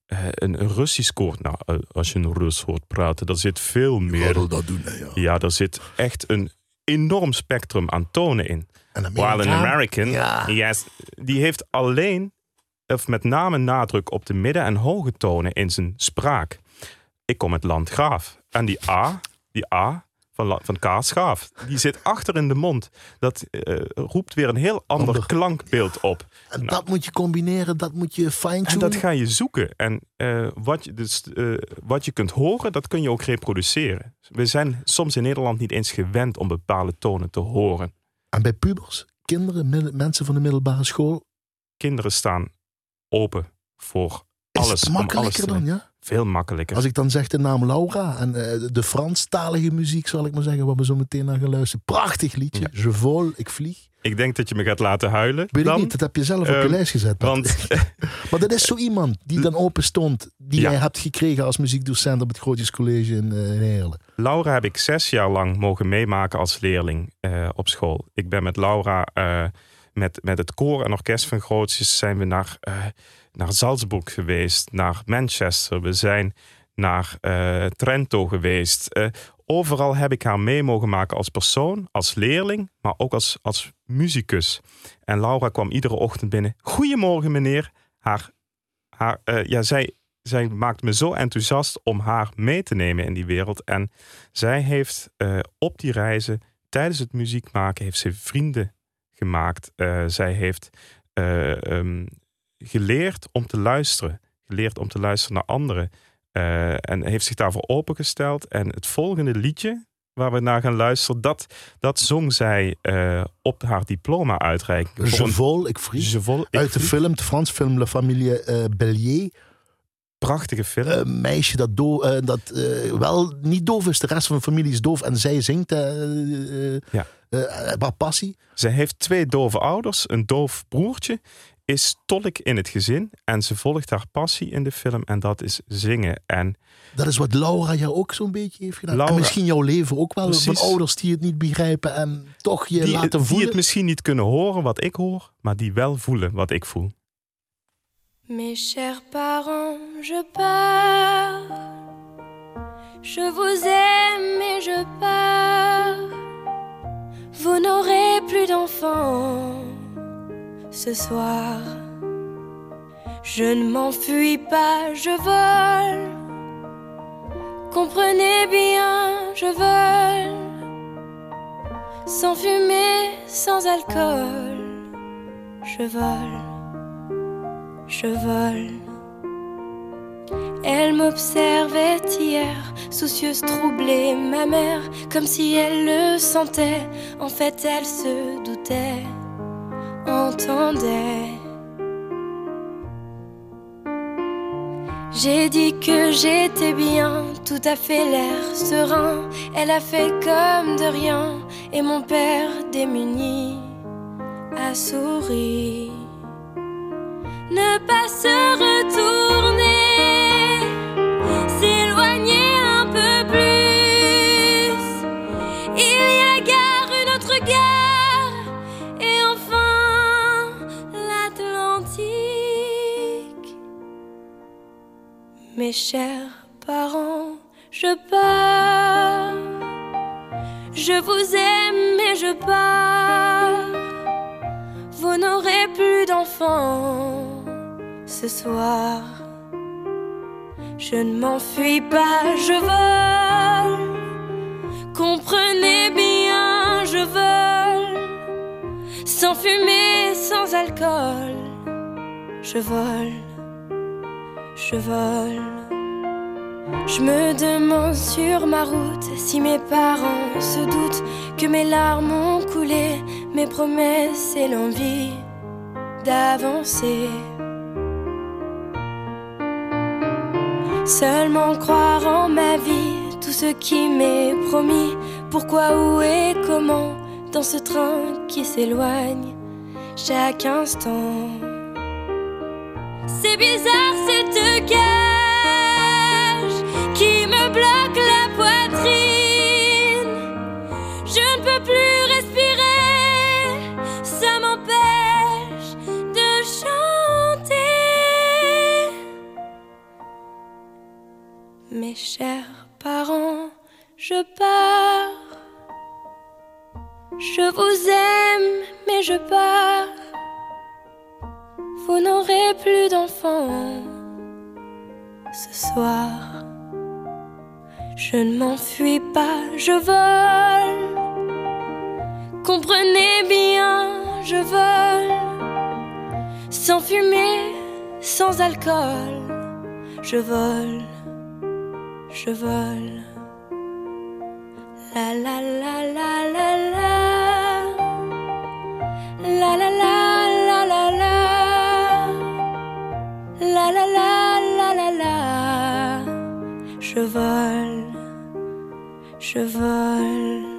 Eh, een, een Russisch koor, nou als je een Rus hoort praten, daar zit veel meer. dat doen, hè, ja. Ja, daar zit echt een enorm spectrum aan tonen in. En While an American, Ja. yes, die heeft alleen, of met name nadruk op de midden- en hoge tonen in zijn spraak. Ik kom uit Landgraaf. En die A, die A van, van Kaasgaaf, die zit achter in de mond. Dat eh, roept weer een heel ander, Ander. klankbeeld op. En dat moet je combineren, dat moet je En fine-tunen. dat ga je zoeken. En eh, wat, je, dus, eh, wat je kunt horen, dat kun je ook reproduceren. We zijn soms in Nederland niet eens gewend om bepaalde tonen te horen. En bij pubers, kinderen, mensen van de middelbare school, Kinderen staan open voor alles. makkelijker dan, ja? Veel makkelijker. Als ik dan zeg de naam Laura en eh, de Franstalige muziek, zal ik maar zeggen, waar we zo meteen naar gaan luisteren. Prachtig liedje. Je vol, ik vlieg. Ik denk dat je me gaat laten huilen. Weet dan. ik niet, dat heb je zelf op je Ehm, lijst gezet. Want maar dat is zo iemand die dan open stond, die Ja. jij hebt gekregen als muziekdocent op het Grootjes College in eh, in Heerlen. Laura heb ik zes jaar lang mogen meemaken als leerling eh, op school. Ik ben met Laura, met, met het koor en orkest van Grootjes, zijn we naar, naar Salzburg geweest, naar Manchester. We zijn naar eh, Trento geweest. Eh, overal heb ik haar mee mogen maken als persoon, als leerling, maar ook als, als muzikus. En Laura kwam iedere ochtend binnen. Goedemorgen meneer. Haar, haar, eh, ja, zij, zij maakt me zo enthousiast om haar mee te nemen in die wereld. En zij heeft op die reizen, tijdens het muziek maken, heeft ze vrienden gemaakt. Zij heeft eh, ehm, geleerd om te luisteren. Geleerd om te luisteren naar anderen. Eh, en heeft zich daarvoor opengesteld. En het volgende liedje waar we naar gaan luisteren, dat, dat zong zij eh, op haar diploma-uitreiking. Je vol, ik ik Uit de film, de Frans film La Famille eh, Bellier. Prachtige film. Een meisje dat, do eh, dat wel niet doof is, de rest van de familie is doof. En zij zingt Ja. waar passie. Ze heeft twee dove ouders, een doof broertje, is tolk in het gezin en ze volgt haar passie in de film en dat is zingen. En Dat is wat Laura jou ook zo'n beetje heeft gedaan. Laura- en misschien jouw leven ook wel. Precies. Van ouders die het niet begrijpen en toch je die, laten die voelen. het misschien niet kunnen horen wat ik hoor, maar die wel voelen wat ik voel. Mes chers parents, je pars. Je vous aime et je pars. Vous n'aurez plus d'enfants ce soir. Je ne m'enfuis pas, je vole. Comprenez bien, je vole. Sans fumée, sans alcool. Je vole je vole. Elle m'observait hier, soucieuse, troublée, ma mère, comme si elle le sentait. En fait, elle se doutait, entendait. J'ai dit que j'étais bien, tout à fait l'air serein. Elle a fait comme de rien, et mon père démuni a souri ne pas se retourner, Mes chers parents, je pars. Je vous aime et je pars. Vous n'aurez plus d'enfants ce soir. Je ne m'enfuis pas, je vole. Comprenez bien, je vole. Sans fumée, sans alcool. Je vole, je me demande sur ma route si mes parents se doutent que mes larmes ont coulé, mes promesses et l'envie d'avancer. Seulement croire en ma vie, tout ce qui m'est promis. Pourquoi, où et comment, dans ce train qui s'éloigne chaque instant. C'est bizarre cette cage qui me bloque la poitrine. Je ne peux plus respirer, ça m'empêche de chanter. Mes chers parents, je pars. Je vous aime, mais je pars. Vous n'aurez plus d'enfants ce soir. Je ne m'enfuis pas, je vole. Comprenez bien, je vole. Sans fumée, sans alcool. Je vole, je vole. La la la la la la. La la la la la la. La la la Je vole, je vole.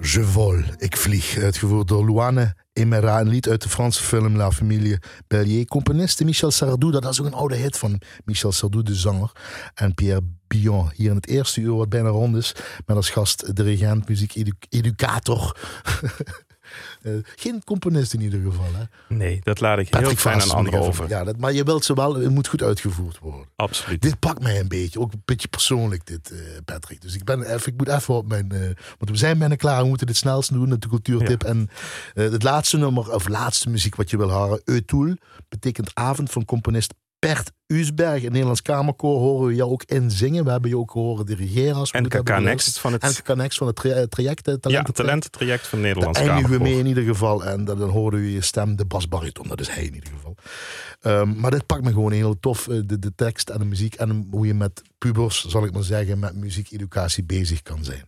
Je vol, ik vlieg, uitgevoerd door Luane Emera, een lied uit de Franse film La Familie Bellier. Componiste Michel Sardou, dat is ook een oude hit van Michel Sardou, de zanger. En Pierre Bion, hier in het eerste uur, wat bijna rond is, met als gast dirigent, muziek-educator. geen componist in ieder geval. Hè? Nee, dat laat ik heel Patrick fijn aan anderen over. Ja, dat, maar je wilt ze wel, het moet goed uitgevoerd worden. Absoluut. Dit pakt mij een beetje, ook een beetje persoonlijk dit, uh, Patrick. Dus ik, ben even, ik moet even op mijn... Uh, want we zijn bijna klaar, we moeten dit snelst doen, de cultuurtip. Ja. En het laatste nummer, of laatste muziek wat je wil horen, Eutoul, betekent avond van componist Bert Usberg, een Nederlands Kamerkoor, horen we jou ook in zingen. We hebben je ook horen dirigeren. Als en KK Next van het... Next van het tra traject. Het ja, talententraject van Nederlands Kamerkoor. eindigen we mee in ieder geval. En dan, dan horen we je stem, de basbariton. Dat is hij in ieder geval. Um, maar dit pakt me gewoon heel tof. De, de tekst en de muziek. En hoe je met pubers, zal ik maar zeggen, met muziekeducatie bezig kan zijn.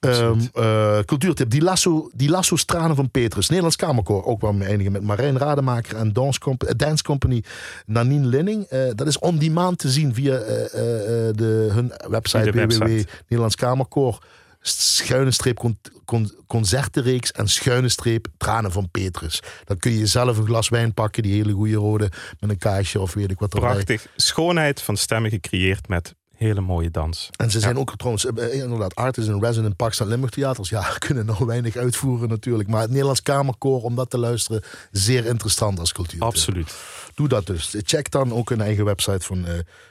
Um, uh, cultuurtip. Die Lasso, die Lasso Stranen van Petrus. Nederlands Kamerkoor. Ook wel eindigen met Marijn Rademaker en Dance, Comp Dance Company Nanine Linning. Uh, dat is on demand te zien via uh, de, hun website www.nederlandskamerkoor schuine streep con, con, concertenreeks en schuine streep tranen van Petrus. Dan kun je zelf een glas wijn pakken, die hele goede rode, met een kaasje of weet ik wat erbij. Prachtig. Schoonheid van stemmen gecreëerd met hele mooie dans. En ze zijn ook trouwens, eh, inderdaad, artists in resident Parks en Limburg Theaters. Ja, kunnen nog weinig uitvoeren natuurlijk. Maar het Nederlands Kamerkoor, om dat te luisteren, zeer interessant als cultuur. Absoluut. Doe dat dus. Check dan ook hun eigen website van uh,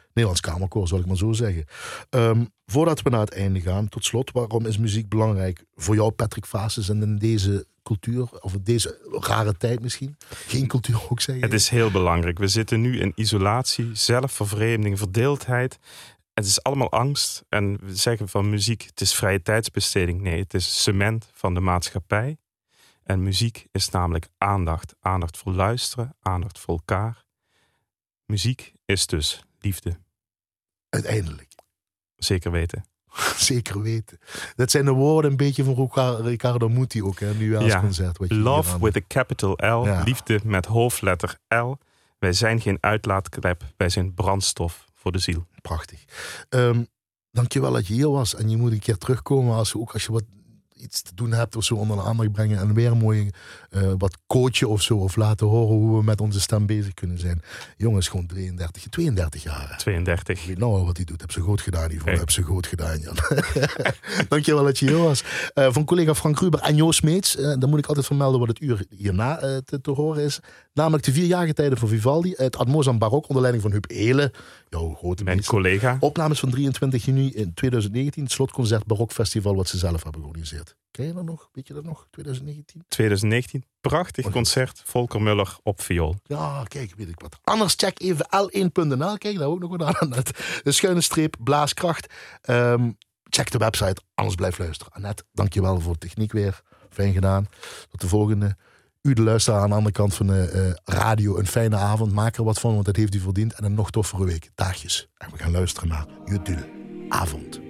Nederlands Kamerkoor, zal ik maar zo zeggen. Um, voordat we naar het einde gaan, tot slot, waarom is muziek belangrijk voor jou, Patrick Fases, en in deze cultuur, of in deze rare tijd misschien? Geen cultuur ook zeggen? Het is heel belangrijk. We zitten nu in isolatie, zelfvervreemding, verdeeldheid. Het is allemaal angst. En we zeggen van muziek, het is vrije tijdsbesteding. Nee, het is cement van de maatschappij. En muziek is namelijk aandacht. Aandacht voor luisteren, aandacht voor elkaar. Muziek is dus liefde. Uiteindelijk. Zeker weten. Zeker weten. Dat zijn de woorden een beetje van Ricardo Muti ook, hè, nu als concert. Wat je Love with a capital L, liefde met hoofdletter L. Wij zijn geen uitlaatklep, wij zijn brandstof voor de ziel. Prachtig. Um, dankjewel dat je hier was. En je moet een keer terugkomen als, ook als je wat iets te doen hebt of zo onder de aandacht brengen. En weer een mooie uh, wat coachen of zo. Of laten horen hoe we met onze stem bezig kunnen zijn. Jongens, gewoon 33, 32 jaar. 32. Ik weet nou wat hij doet. Heb ze goed gedaan, Ivo. Heb ze goed gedaan, Jan. Dankjewel dat je hier was. Uh, van collega Frank Ruber en Joost Meets. Uh, dan moet ik altijd vermelden wat het uur hierna te, te, horen is. Namelijk de vier jaargetijden van Vivaldi. Het Admozan Barok onder leiding van Huub Elen. Jouw grote Mijn collega. Opnames van 23 juni in 2019. Het slotconcert Barok Festival wat ze zelf hebben georganiseerd. Ken je dat nog? Weet je dat nog? 2019? 2019. Prachtig concert. Volker Muller op viool. Ja, kijk, weet ik wat. Anders check even l1.nl. Kijk, daar ook nog wat aan. De schuine streep, blaaskracht. Um, check de website, anders blijf luisteren. Annette, dankjewel voor de techniek weer. Fijn gedaan. Tot de volgende. U de luisteraar aan de andere kant van de uh, radio. Een fijne avond. Maak er wat van, want dat heeft u verdiend. En een nog toffere week. Daagjes. En we gaan luisteren naar Judul. Avond.